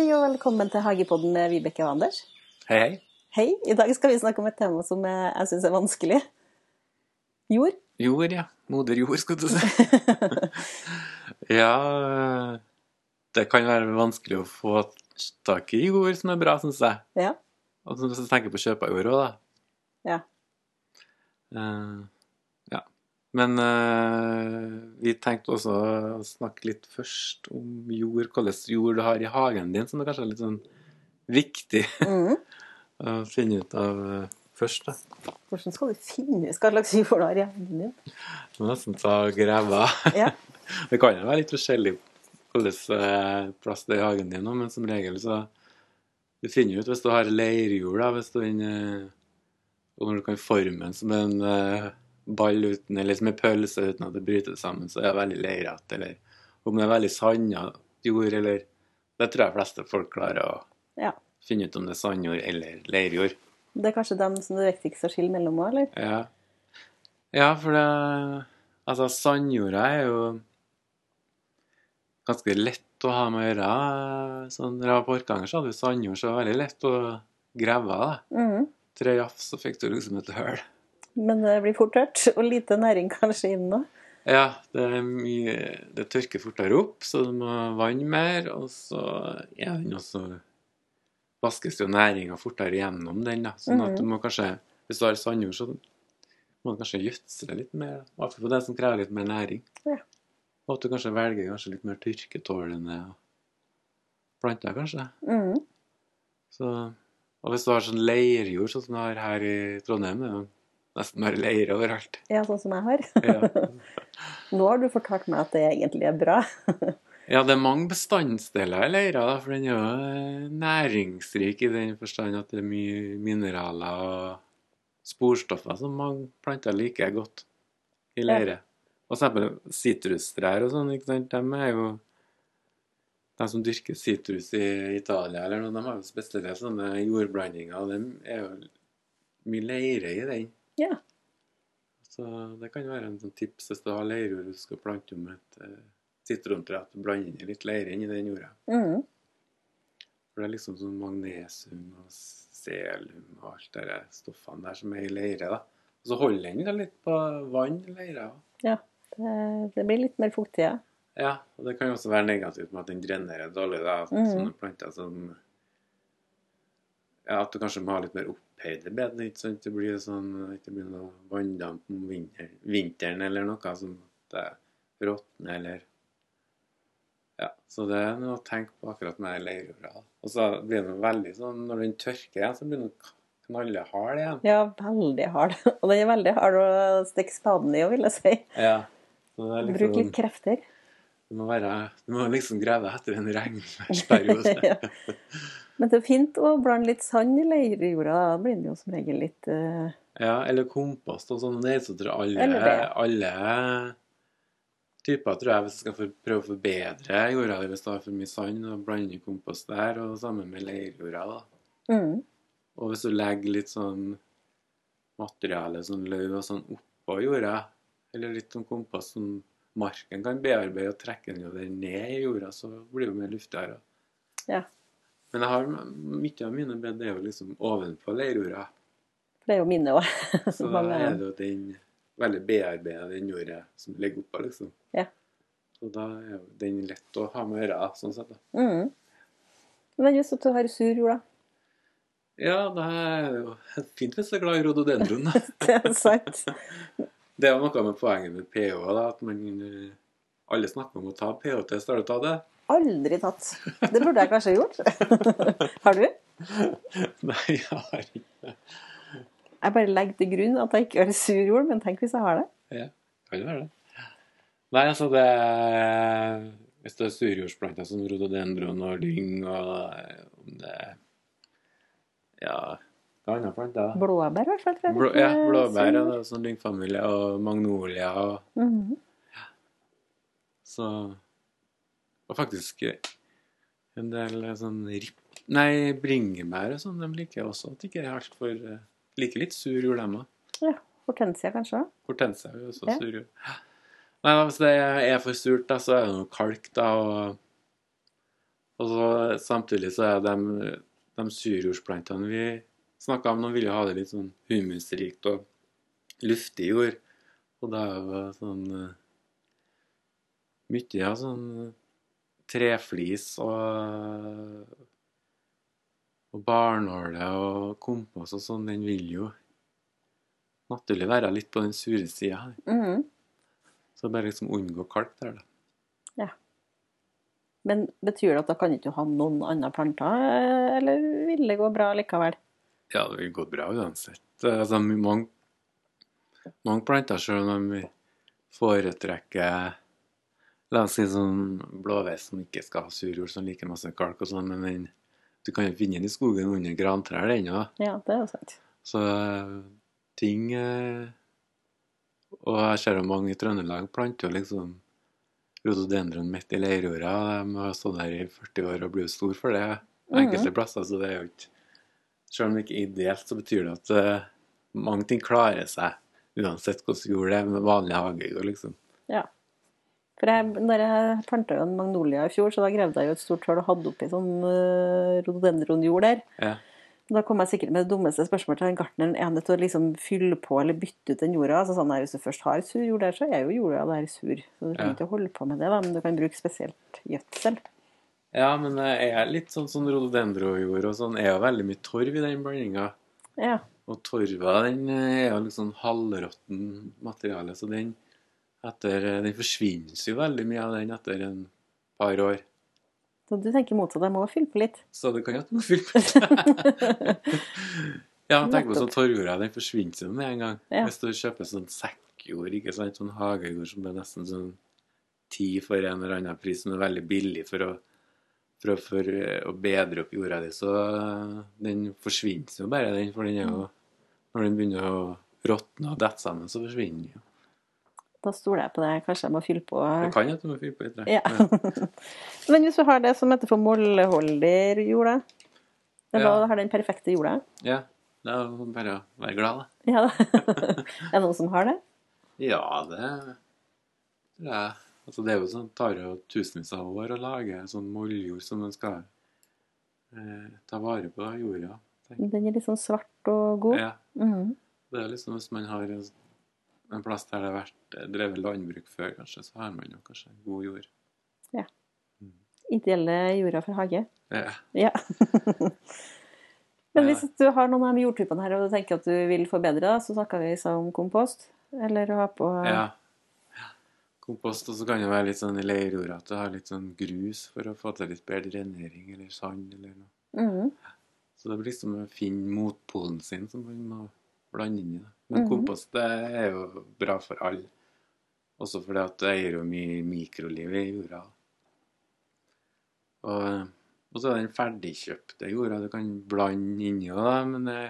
Hei og velkommen til Hagepodden med Vibeke og Anders. Hei, hei. Hei, i dag skal vi snakke om et tema som jeg, jeg syns er vanskelig. Jord. Jord, ja. Moder jord, skulle du si. ja Det kan være vanskelig å få tak i jord som er bra, syns jeg. Ja. Og så tenker jeg på kjøp av jord òg, da. Ja. Uh. Men uh, vi tenkte også å snakke litt først om jord, hvordan jord du har i hagen din, som er kanskje litt sånn viktig mm. å finne ut av eh, først. da. Hvordan skal du finne ut hva slags jord du har i hagen din? Du må nesten ta greva. Ja. Det kan jo være litt forskjellig hvilken eh, plass det er i hagen din, men som regel så Du finner ut hvis du har leirjord, hvis du når du kan forme den som en ball uten, eller som en pølse uten at det bryter sammen, så er det veldig leirete. Eller om det er veldig sanda jord, eller Det tror jeg fleste folk klarer å ja. finne ut om det er sandjord eller leirjord. Det er kanskje dem som det er viktigst å skille mellom òg, eller? Ja. ja, for det Altså, sandjorda er jo ganske lett å ha med å gjøre. Sånn, når jeg var på Orkanger, så hadde vi sandjord, så det var veldig lett å grave. da. Mhm. Tre jafs, så fikk du liksom et høl. Men det blir fort tørt, og lite næring kanskje inn nå. Ja, det mye Det tørker fortere opp, så du må vanne mer, og så ja, den også vaskes jo næringa fortere gjennom den, da. Sånn at du må kanskje Hvis du har sandjord, så må du kanskje gjødsle litt mer. I hvert fall på det som krever litt mer næring. Ja. Og at du kanskje velger kanskje litt mer tørketålende planter, kanskje. Mm. Så, og hvis du har sånn leirjord, sånn som du har her i Trondheim, det er jo nesten bare leire overalt. Ja, sånn som jeg har. Ja. Nå har du fortalt meg at det egentlig er bra. Ja, det er mange bestanddeler i leira, for den er jo næringsrik i den forstand at det er mye mineraler og sporstoffer som mange planter liker godt i leire. Og for eksempel sitrustrær og sånn, ikke sant, de er jo De som dyrker sitrus i Italia eller noe, de har jo spesielt sånne jordblandinger, og Det er jo mye leire i den. Ja. Så det kan være en sånn tips hvis du har leirjord og du skal plante om et eh, sitrontre, at du blander inn litt leire inn i den jorda. Mhm. For det er liksom sånn magnesium og selum og alt de stoffene der som er i leire. da. Og så holder den da litt på vann i leira. Ja. Det, det blir litt mer fuktig, ja. Ja, og det kan jo også være negativt med at den drenerer dårlig. da, Mhm. Sånne planter som Ja, at du kanskje må ha litt mer opphøyde bed. ikke sant? Det blir sånn, ikke blir noe vanndamp om vinteren, vinteren eller noe som det råtner eller Ja, så det er noe å tenke på akkurat med leirjorda. Og så blir den veldig sånn, når den tørker igjen, så blir den knallhard igjen. Ja, veldig hard. Og den er veldig hard å stikke spaden i, vil jeg si. Ja. Liksom, Bruk litt krefter. Du, må være, du må liksom grave etter en regnværsperiode. ja. Men det er fint å blande litt sand i leirjorda. Da blir den jo som regel litt uh... Ja, eller kompost og sånn. Det er så tror alle, alle typer, tror jeg, hvis du skal for, prøve å forbedre jorda hvis du har for mye sand, og blande kompost der, og sammen med leirjorda, da. mm. Og hvis du legger litt sånn materiale, sånn løv og sånn oppå jorda, eller litt sånn kompost som marken kan bearbeide og trekke den jo den ned i jorda, så blir det jo mer luftigere. Ja. Men jeg har mye av mine bed er jo liksom ovenpå leirjorda. Det er jo mine òg. Så da er det jo den veldig bearbeida den jorda som ligger oppå, liksom. Ja. Så da er jo den lett å ha med å gjøre, sånn sett. da. Mm. Men hvis du har sur jord, da. Ja, det er jo fint hvis du er glad i rododendron. Det er sant. Det er jo noe med poenget med pH, da, at man eh, alle snakker om å ta pH-test. Har du tatt det? Aldri tatt. Det burde jeg kanskje gjort. Har du? Nei, jeg har ikke Jeg bare legger til grunn at jeg ikke har sur jord, men tenk hvis jeg har det. Ja, kan jo være det. Nei, altså det Hvis det er surjordsplanter som rododendron og lyng og eh, om det Ja, hva andre planter? Blåbær, i hvert fall. tror jeg. Blå, ja, blåbær og det er sånn lyngfamilie og magnolia og Mhm. så Og faktisk en del sånn ripp... Nei, bringebær og sånn, de liker også. At ikke er altfor Liker litt sur jord, dem òg. Ja, Hortensia, kanskje? Hortensia er jo også Ja. sur jord. Nei, Hvis det er for surt, da, så er det noe kalk, da. Og, Og så samtidig så er de, de surjordsplantene vi snakka om, noen ville ha det litt sånn humusrikt og luftig jord. Og det er jo sånn eh, mye av sånn treflis og og barnåle og kompost og sånn, den vil jo naturlig være litt på den sure sida. Mhm. Så bare liksom unngå kalk der, da. Ja. Men betyr det at da kan ikke du ha noen andre planter, eller vil det gå bra likevel? Ja, det vil gå bra uansett. Altså, mange, mange planter, selv om vi foretrekker La oss si sånn blåveis som ikke skal ha surjord, som liker masse kalk og sånn, men den, du kan jo finne den i skogen under grantrær ennå. Ja, det er jo sant. Så ting eh, Og jeg ser jo mange i Trøndelag planter jo liksom rhododendron midt i leirjorda. De har stått der i 40 år og blitt stor for det enkelte plasser, så det er jo ikke Selv om det ikke er ideelt, så betyr det at uh, mange ting klarer seg uansett hvordan jord det er med vanlig hagejord, liksom. Ja. For jeg, når jeg planta en magnolia i fjor, så da gravde jeg jo et stort hull og hadde oppi sånn uh, rododendronjord der. Ja. Da kom jeg sikkert med det dummeste spørsmålet til den gartneren. Er nødt til å liksom fylle på eller bytte ut den jorda? Så sa han nei, hvis du først har sur jord der, så er jo jorda der sur. Så du trenger Ja. ikke å holde på med det, da, men du kan bruke spesielt gjødsel. Ja, men det er litt sånn som rododendrojord og sånn, er jo veldig mye torv i den blandinga. Ja. Og torva den eh, er jo liksom halvråtten materiale, så den, etter, eh, den forsvinner jo veldig mye av den etter en par år. Så du tenker motsatt, jeg må fylle på litt. Så det kan jo at du må fylle på. litt. ja, tenk på sånn torvjorda, den forsvinner jo med en gang. Ja. Hvis du kjøper sånn sekkjord, ikke sant, sånn hagejord som er nesten sånn ti for en eller annen pris, som er veldig billig for å, for for å bedre opp jorda di, så eh, den forsvinner jo bare, den, for den er jo Når den begynner å råtne og dette sammen, så forsvinner den jo. Da stoler jeg på det. Kanskje jeg må fylle på. Det kan jeg at du må fylle på litt. Ja. Men hvis du har det som heter for målholder jorda, da? Ja. da har den perfekte jorda. ja. Det er bare å være glad, da. Ja, er det noen som har det? Ja, det tror jeg. Altså, det er jo sånn, tar jo tusenvis av år å lage sånn moljord som man skal eh, ta vare på jorda. Tenk. Den er litt sånn svart og god. Ja, Mhm. det er liksom hvis man har en, en plass der det har vært eh, drevet landbruk før, kanskje, så har man jo kanskje god jord. Ja. Ideelle jorda for hage. Ja. Ja. Men hvis du har noen av de jordtypene her, og du tenker at du vil forbedre så snakker vi om kompost. Eller å ha på. Ja. Kompost, og så kan det være litt sånn i leirjorda at du har litt sånn grus for å få til litt bedre drenering, eller sand, eller noe. Mm. Så det blir liksom å finne motpolen sin som man må blande inn i det. Men mm. kompost det er jo bra for alle. Også fordi at det eier jo mye mikroliv i jorda. Og, og så er den ferdigkjøpte jorda du kan blande inni òg, men det,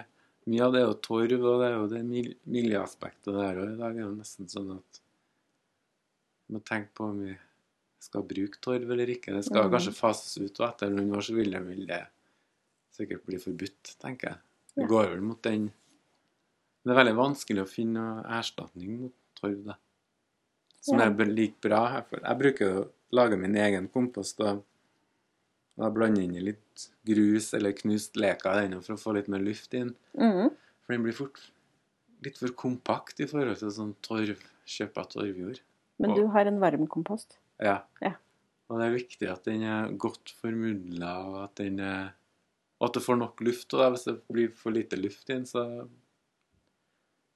mye av det er jo torv, og det er jo det mil- miljøaspektet der òg. I dag er det nesten sånn at må tenke på om vi skal bruke torv eller ikke. Det skal mm. kanskje fases ut, og etter noen år så vil det, vil det sikkert bli forbudt, tenker jeg. Det går vel mot den Det er veldig vanskelig å finne erstatning mot torv, da. Som Ja. er like bra. her. Jeg bruker å lage min egen kompost og, og blande inn i litt grus eller knust leka i den for å få litt mer luft inn. Mm. For den blir fort litt for kompakt i forhold til sånn torv, kjøp av torvjord. Men du har en varmkompost? Ja. Ja. Og det er viktig at den er godt formidla, og at den er og at det får nok luft. Og hvis det blir for lite luft inn, så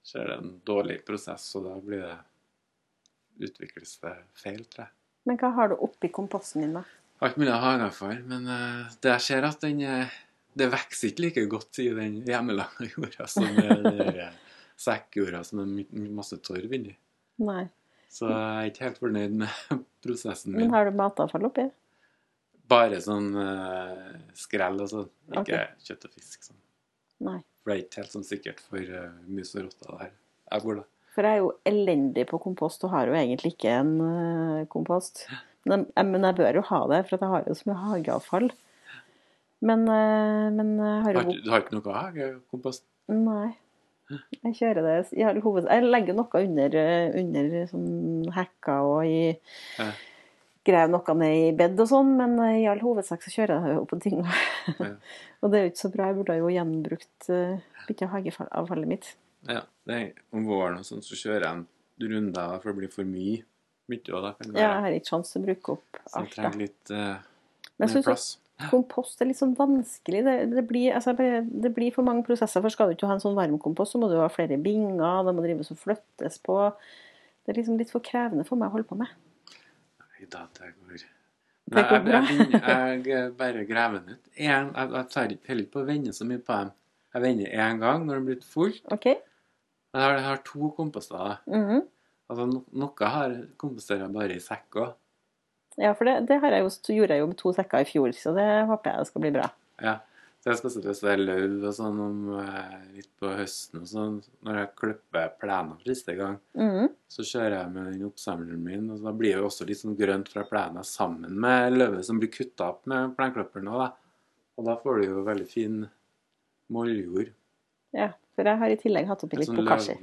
skjer det en dårlig prosess, og da blir det utvikles det feil, tror jeg. Men hva har du oppi komposten din, da? Alt mulig for, men eh, det jeg ser at den eh, det vokser ikke like godt i den hjemmelagde jorda som i den eh, sekkjorda som er masse torv inni. Nei. Så jeg er ikke helt fornøyd med prosessen min. Men har du matavfall oppi? Bare sånn uh, skrell og sånn, ikke kjøtt og fisk. Sånn. Nei. For det er ikke helt sånn sikkert for uh, mus og rotter der jeg bor, da. For jeg er jo elendig på kompost og har jo egentlig ikke en uh, kompost. Men jeg, men jeg bør jo ha det, for at jeg har jo så mye hageavfall. Men, uh, men jeg Har, jo du har ikke noe hagekompost? Nei. Jeg kjører det i all hovedsak. jeg legger noe under, eh, under sånn hekker og i Ja. Graver noe ned i bed og sånn, men eh, i all hovedsak så kjører jeg opp på ting. Ja. og det er jo ikke så bra. Jeg burde jo gjenbrukt mye av hageavfallet mitt. Ja, det er, om våren og sånn, så kjører jeg en runde for det blir for mye. Mye og da kan det Ja, jeg har ikke sjanse til å bruke opp alt. Så jeg trenger litt uh, mer plass. Kompost er litt sånn vanskelig. Det, det, blir, altså, det blir for mange prosesser. For skal du ikke ha en sånn varmkompost, så må du ha flere binger, det må drives og flyttes på. Det er liksom litt for krevende for meg å holde på med. Nei da, det går Nei, jeg, jeg, jeg bare graver den ut. En, jeg, jeg tar ikke heller ikke på å vende så mye på dem. Jeg vender én gang når den blir full. OK? Men jeg har, jeg har to komposter. Mm -hmm. Altså, no, noe har komposterer jeg bare i sekk òg. Ja, for det, det har jeg jo, gjorde jeg jo med to sekker i fjor, så det håper jeg skal bli bra. Ja. Så jeg skal sette og er løv og sånn om eh, litt på høsten og sånn. Når jeg klipper for siste gang, mm. så kjører jeg med den oppsamleren min. Og da blir det jo også litt sånn grønt fra plenen sammen med løvet som blir kutta opp med plenklipperen òg, da. Og da får du jo veldig fin molljord. Ja, for jeg har i tillegg hatt oppi litt Sånn bokashi.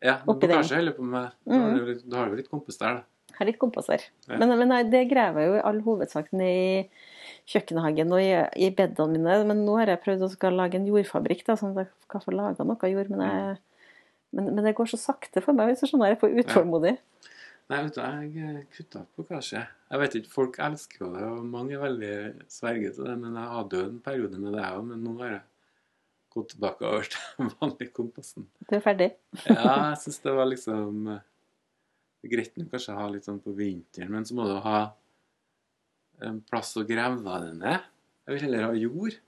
Ja, bokashi holder på med. Mhm. du har jo litt kompost der, da. Har litt komposer. Ja. Men, men det graver jeg jo i all hovedsak ned i kjøkkenhagen og i, i bedene mine. Men nå har jeg prøvd å lage en jordfabrikk, da, sånn at jeg kan få laga noe jord. Men, jeg, men, men det går så sakte for meg, hvis du skjønner. Jeg er for utålmodig. Nei, vet du, jeg kutta opp kanskje. Jeg vet ikke, folk elsker jo det, og mange er veldig sverget til det. Men jeg hadde jo en periode med det òg, men nå har jeg gått tilbake over til den vanlige komposten. Du er ferdig. Ja, jeg syns det var liksom eh, greit nok kanskje å ha litt sånn på vinteren, men så må du ha en plass å grave det ned. Jeg vil heller ha jord.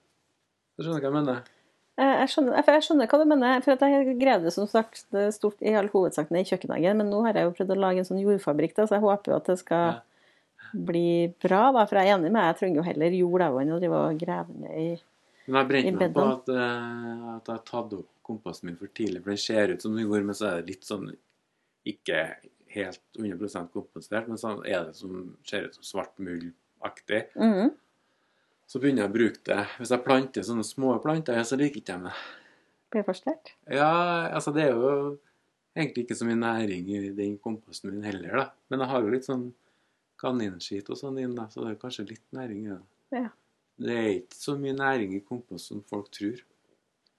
Du skjønner hva jeg mener? Jeg, jeg, skjønner, jeg skjønner hva du mener. For jeg grev det som sagt er stort i all hovedsak ned i kjøkkenhagen. Men nå har jeg jo prøvd å lage en sånn jordfabrikk, da, så jeg håper jo at det skal Ja. bli bra. da, For jeg er enig med deg, jeg trenger jo heller jord enn å drive og grave ned i Men jeg brente meg på at, uh, at jeg har tatt opp kompassen min for tidlig, for den ser ut som jord, men så er det litt sånn ikke helt 100% kompostert, men så er det som ser ut som svart Mm -hmm. Så begynner jeg å bruke det. Hvis jeg planter sånne små planter, så liker ikke jeg det. Blir for sterkt? Ja, altså det er jo egentlig ikke så mye næring i den komposten min heller, da. Men jeg har jo litt sånn kaninskit og sånn inn, da, så det er kanskje litt næring i det. Ja. Det er ikke så mye næring i kompost som folk tror.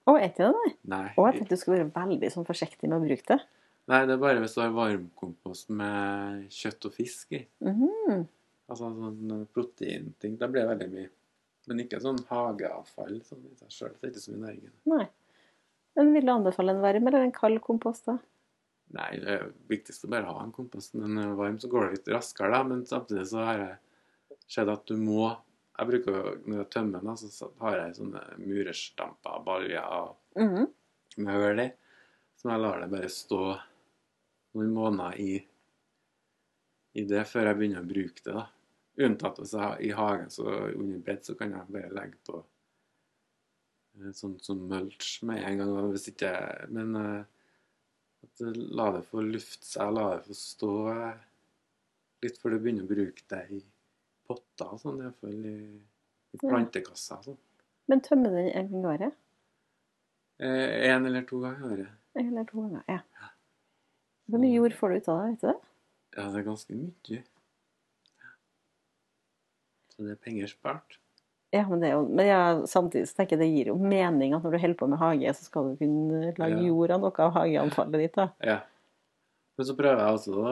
Å, er ikke det det? Nei. Å, jeg tenkte du skulle være veldig sånn forsiktig med å bruke det. Nei, det er bare hvis du har varmkompost med kjøtt og fisk i. Mhm. Altså sånn proteinting. Da blir det veldig mye. Men ikke sånn hageavfall sånn i seg sjøl. Det er ikke så mye næring. Nei. Men vil du anbefale en varm eller en kald kompost, da? Nei, det er viktigst å bare ha en kompost. Når den er varm, så går det litt raskere, da. Men samtidig så har jeg sett at du må Jeg bruker jo, når jeg tømmer den, så har jeg sånne murerstamper, baljer og Mhm. med hull i. Så jeg lar det bare stå noen måneder i, i det før jeg begynner å bruke det. da. Unntatt hvis jeg har i hagen så under bed, så kan jeg bare legge på eh, sånn som mulch med en gang. Hvis ikke, men eh, at la det få lufte seg, la det få stå eh, litt før du begynner å bruke det i potter og sånn, iallfall i, i plantekasser. og sånn. Men tømmer den en gang i året? Eh, en eller to ganger i året. En eller to ganger, ja. Hvor mye jord får du ut av det, vet du det? Ja, det er ganske mye. Så det er penger spart. Ja, men, det er jo, men ja, samtidig så tenker jeg det gir jo mening at når du holder på med hage, så skal du kunne lage Ja. jord av noe av hageanfallet ditt. da. Ja. Men så prøver jeg også å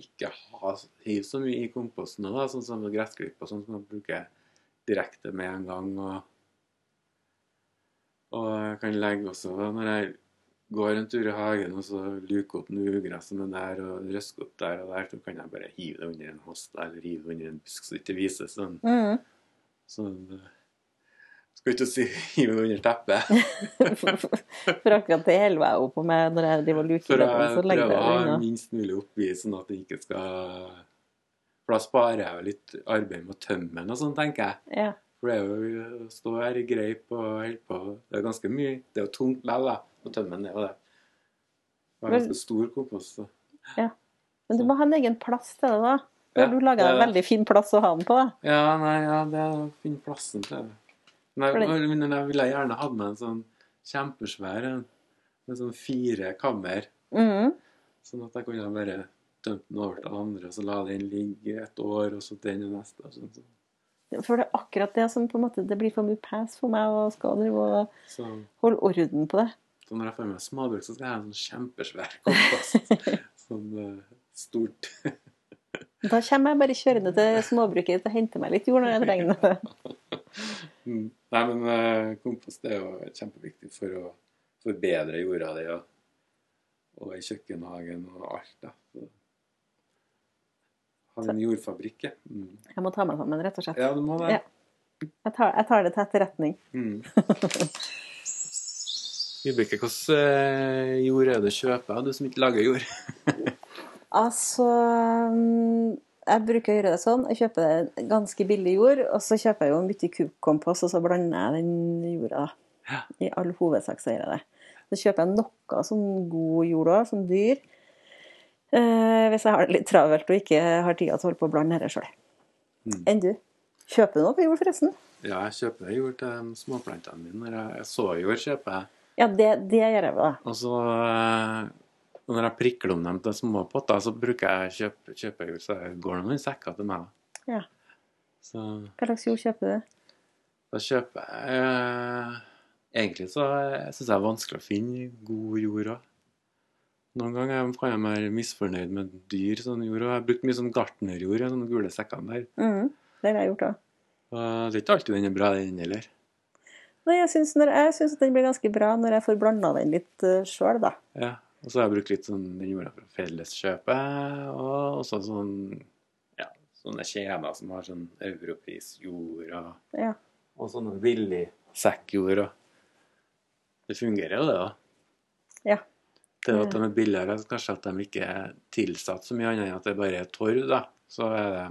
ikke ha, hive så mye i komposten, òg, sånn som gressklipp og sånn som man bruker direkte med en gang. Og, og jeg kan legge også når jeg går en tur i hagen og så luker opp noe ugress som er der, og røsker opp der og der, så kan jeg bare hive det under en hoste eller hive det under en busk så det ikke vises sånn. Mm. sånn skal ikke si hive det under teppet. For akkurat det holder jeg jo på med når jeg driver og luker For bedene, så jeg legger prøver å det ha minst mulig oppi, sånn at det ikke skal For da sparer jeg jo litt arbeid med å tømme den og sånn, tenker jeg. Ja. For det er jo å stå her i greip og holde på Det er ganske mye Det er jo tungt likevel, da, å tømme den. Det Og det. var ganske stor kompost. Så. Men du må ha en egen plass til det, da. Ja, du laga en veldig fin plass å ha den på, da? Ja, nei, ja, det er å finne plassen til det. Men jeg, men jeg ville gjerne hatt med en sånn kjempesvær en med sånn fire kammer, Mm. sånn at jeg kunne bare tømte den over til andre, og så la den ligge et år, og så den og neste. Og sånn. For det er akkurat det som på en måte Det blir for mye pass for meg å skal drive og holde orden på det. Så når jeg får meg småbruk, så skal jeg ha en sånn kjempesvær kompost. sånn uh, stort. Da kommer jeg bare kjørende til småbruket og henter meg litt jord når jeg trenger det. Mm. Nei, men uh, kompost er jo kjempeviktig for å forbedre jorda di og, og i kjøkkenhagen og alt. da. Så, en jordfabrikk, ja. Mm. Jeg må ta meg sammen, rett og slett. Ja, du må det. Ja. Jeg tar, jeg tar det til etterretning. Mm. Vibeke, hvordan eh, jord er det kjøper, du som ikke lager jord? Altså mm, Jeg bruker å gjøre det sånn. Jeg kjøper ganske billig jord, og så kjøper jeg jo mye kubkompost, og så blander jeg den jorda. Ja. I all hovedsak så gjør jeg det. Så kjøper jeg noe sånn god jord òg, som dyr. Eh, hvis jeg har det litt travelt og ikke har tida til å holde på å blande dette sjøl. Mm. Enn du? Kjøper du noe på jord, forresten? Ja, jeg kjøper jord til småplantene mine. Når jeg, jeg så jord, kjøper jeg. Ja, det, det gjør jeg, da. Og så eh, når jeg prikler om dem til små potter, så bruker jeg kjøp, kjøpe jord. Så går det noen sekker til meg. da. Ja. Så Hva slags jord kjøper du? da kjøper jeg eh, Egentlig så syns jeg det er vanskelig å finne god jord òg. Noen ganger kan jeg være misfornøyd med dyr sånn jord. Og jeg har brukt mye sånn gartnerjord i sånne gule sekkene der. Mm, det har jeg gjort òg. Det er ikke alltid den er bra, den heller. Nei, jeg syns, at den blir ganske bra når jeg får blanda den litt uh, sjøl, da. Ja. Og så har jeg brukt litt sånn den jorda fra Felleskjøpet, og også sånn ja, sånne kjeder som har sånn europrisjord og, Ja. og sånne billig sekkjord. og Det fungerer jo, det, da. Ja. Det at de er billigere, kanskje at de ikke er tilsatt så mye annet enn at det bare er torv, da. Så er det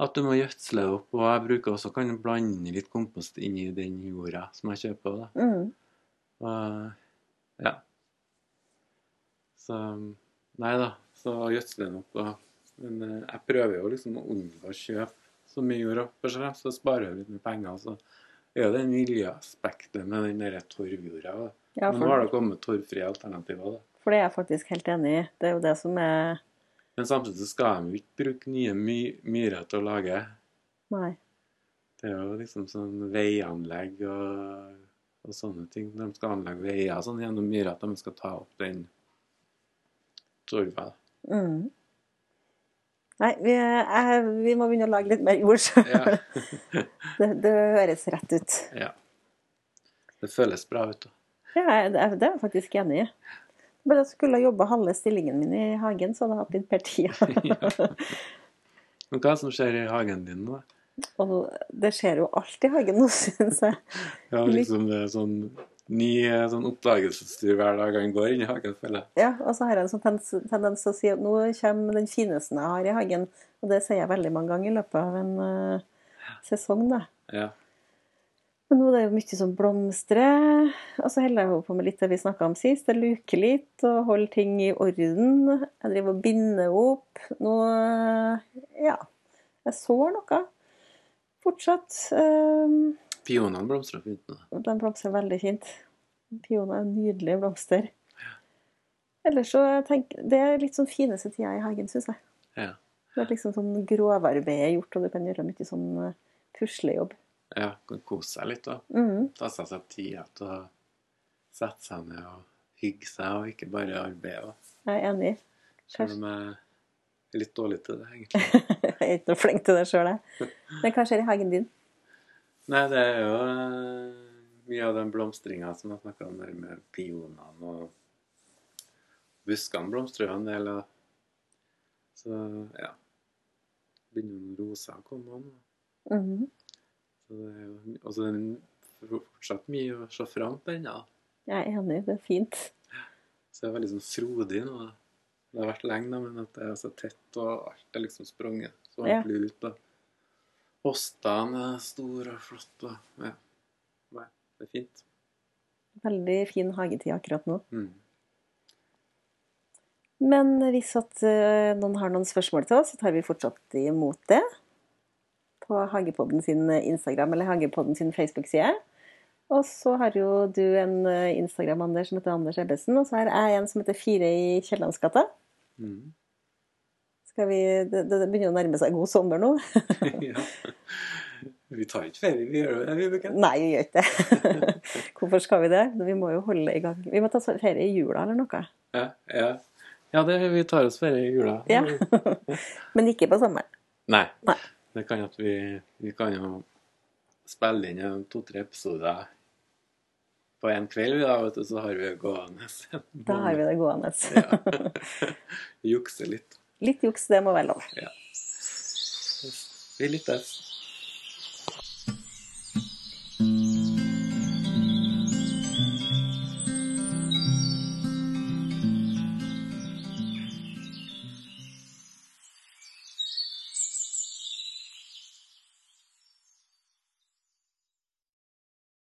at du må gjødsle opp. Og jeg bruker også kan blande litt kompost inn i den jorda som jeg kjøper. da. Mm. Og ja. Så Nei da. Så gjødsler den opp. Da. men eh, jeg prøver jo liksom å unngå å kjøpe så mye jord opp, for så sparer jeg litt med penger. Så er ja, det miljøaspektet med den der torvjorda. da. Ja, Men nå har det kommet torvfrie alternativer. da. for det er jeg faktisk helt enig i. Det er jo det som er Men samtidig så skal de jo ikke bruke nye my myrer til å lage. Nei. Det er jo liksom sånn veianlegg og, og sånne ting. De skal anlegge veier sånn gjennom myra at de skal ta opp den torva. Mm. Nei, vi, er, vi må begynne å lage litt mer jord. Ja. det, det høres rett ut. ja. Det føles bra ut. da. Ja, det er jeg faktisk enig i. Bare jeg skulle ha jobba halve stillingen min i hagen, så hadde jeg hatt litt per tid. Ja. Men hva er det som skjer i hagen din nå? Og det skjer jo alt i hagen nå, syns jeg. Ja, liksom det er sånn ny eh, sånn oppdagelsestur hver dag han går inn i hagen, føler jeg. Ja, og så har jeg en sånn tendens, tendens til å si at nå kommer den fineste jeg har i hagen. Og det sier jeg veldig mange ganger i løpet av en uh, sesong, da. Ja. Men nå er det jo mye som blomstrer. Og så holder jeg på med litt det vi snakka om sist. Jeg luker litt og holder ting i orden. Jeg driver og binder opp. Nå Ja. Jeg sår noe. Fortsatt. Um, Pionene blomstrer fint nå. den blomstrer veldig fint. Pioner er en nydelig blomster. Ellers så tenk, Det er litt sånn fineste tida i hagen, syns jeg. Ja. Det er liksom sånn grovarbeidet gjort, og du kan gjøre mye sånn eh, puslejobb. Ja. Kan kose seg litt, da. Mm. Ta seg seg tid til å sette seg ned og hygge seg, og ikke bare arbeide. Jeg er enig. Selv om jeg er litt dårlig til det, egentlig. Jeg er ikke noe flink til det sjøl, jeg. Men hva skjer i hagen din? Nei, det er jo eh, mye av den blomstringa som jeg snakka om der med pionene og Buskene blomstrer jo en del, og så ja. Begynner noen roser å komme nå. Mhm. Så det er jo Og så er det fortsatt mye å se fram til ennå. Jeg er enig, det er fint. Så det er veldig sånn frodig nå. Det har vært lenge, da, men at det er så tett, og alt er liksom sprunget så Ja. ordentlig ut. da. Hostene er store og flotte. Ja. Nei, det er fint. Veldig fin hagetid akkurat nå. Mm. Men hvis at eh, noen har noen spørsmål til oss, så tar vi fortsatt imot det. På Hagepodden sin Instagram eller Hagepodden sin Facebook-side. Og så har jo du en eh, Instagram, Anders, som heter Anders Ebbesen. Og så har jeg en som heter Fire i Kiellandsgata. Mm. Vi, det, det begynner å nærme seg god sommer nå. ja. Vi tar ikke ferie, vi gjør det det, Vibeke. Nei, vi gjør ikke det. Hvorfor skal vi det? Vi må jo holde i gang. Vi må ta ferie i jula eller noe. Ja, ja. ja det, vi tar oss ferie i jula. Ja. Men ikke på sommeren. Nei. Nei. Det kan at vi, vi kan jo spille inn to-tre episoder på en kveld, vi da, vet du, så har vi det gående. Da har vi det gående. Ja. Jukse litt. Litt juks, det må være lov. Ja. Vi lyttes.